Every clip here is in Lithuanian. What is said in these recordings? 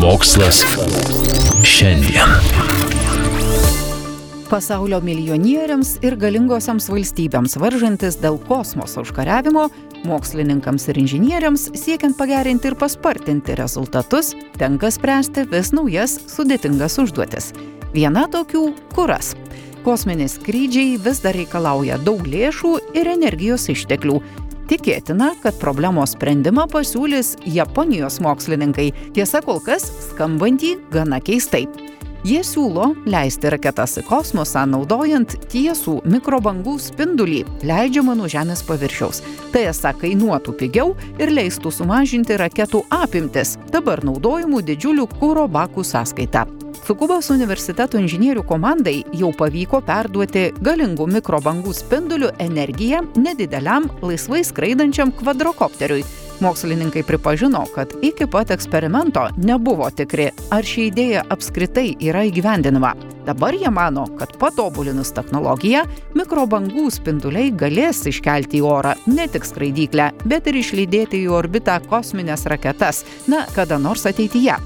Mokslas šiandien. Pasaulio milijonieriams ir galingosiams valstybėms varžantis dėl kosmoso užkariavimo, mokslininkams ir inžinieriams siekiant pagerinti ir paspartinti rezultatus, tenka spręsti vis naujas sudėtingas užduotis. Viena tokių - kuras. Kosminiai skrydžiai vis dar reikalauja daug lėšų ir energijos išteklių. Tikėtina, kad problemos sprendimą pasiūlys Japonijos mokslininkai, tiesa kol kas skambantį gana keistai. Jie siūlo leisti raketas į kosmosą naudojant tiesų mikrobangų spindulį, leidžiamą nuo Žemės paviršiaus. Tai esą kainuotų pigiau ir leistų sumažinti raketų apimtis, dabar naudojimų didžiulių kūro bakų sąskaita. Sukubos universiteto inžinierių komandai jau pavyko perduoti galingų mikrobangų spindulių energiją nedideliam laisvai skraidančiam kvadrokopteriui. Mokslininkai pripažino, kad iki pat eksperimento nebuvo tikri, ar ši idėja apskritai yra įgyvendinama. Dabar jie mano, kad patobulinus technologiją, mikrobangų spinduliai galės iškelti į orą ne tik skraidyklę, bet ir išlydėti į orbitą kosminės raketas, na, kada nors ateityje.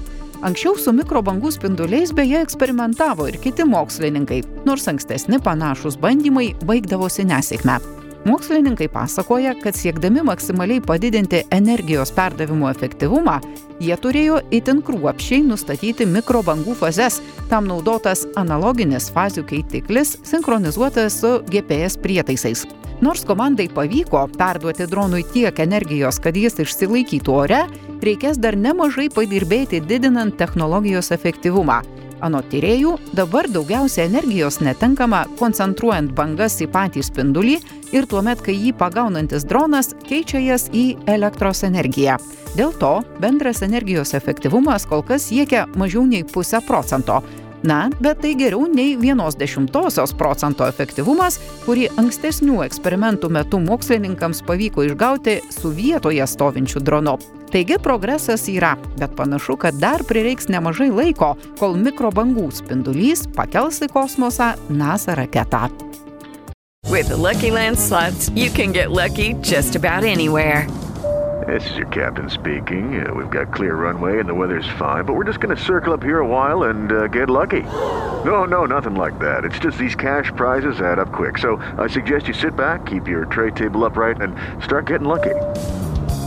Anksčiau su mikrobangų spinduliais beje eksperimentavo ir kiti mokslininkai, nors ankstesni panašus bandymai baigdavosi nesėkme. Mokslininkai pasakoja, kad siekdami maksimaliai padidinti energijos perdavimo efektyvumą, jie turėjo itin kruopščiai nustatyti mikrobangų fazes. Tam naudotas analoginis fazių keitiklis sinchronizuotas su GPS prietaisais. Nors komandai pavyko perduoti dronui tiek energijos, kad jis išsilaikytų ore, reikės dar nemažai padirbėti didinant technologijos efektyvumą. Anot tyriejų, dabar daugiausia energijos netenkama koncentruojant bangas į patį spindulį ir tuomet, kai jį pagaunantis dronas keičia jas į elektros energiją. Dėl to bendras energijos efektyvumas kol kas siekia mažiau nei pusę procento. Na, bet tai geriau nei vienos dešimtosios procento efektyvumas, kurį ankstesnių eksperimentų metu mokslininkams pavyko išgauti su vietoje stovinčiu dronu. Taigi progresas yra, bet panašu, kad dar prireiks nemažai laiko, kol mikrobangų spindulys pakels į kosmosą NASA raketą. With the Lucky Land slots, you can get lucky just about anywhere. This is your captain speaking. Uh, we've got clear runway and the weather's fine, but we're just going to circle up here a while and uh, get lucky. No, no, nothing like that. It's just these cash prizes add up quick. So I suggest you sit back, keep your tray table upright, and start getting lucky.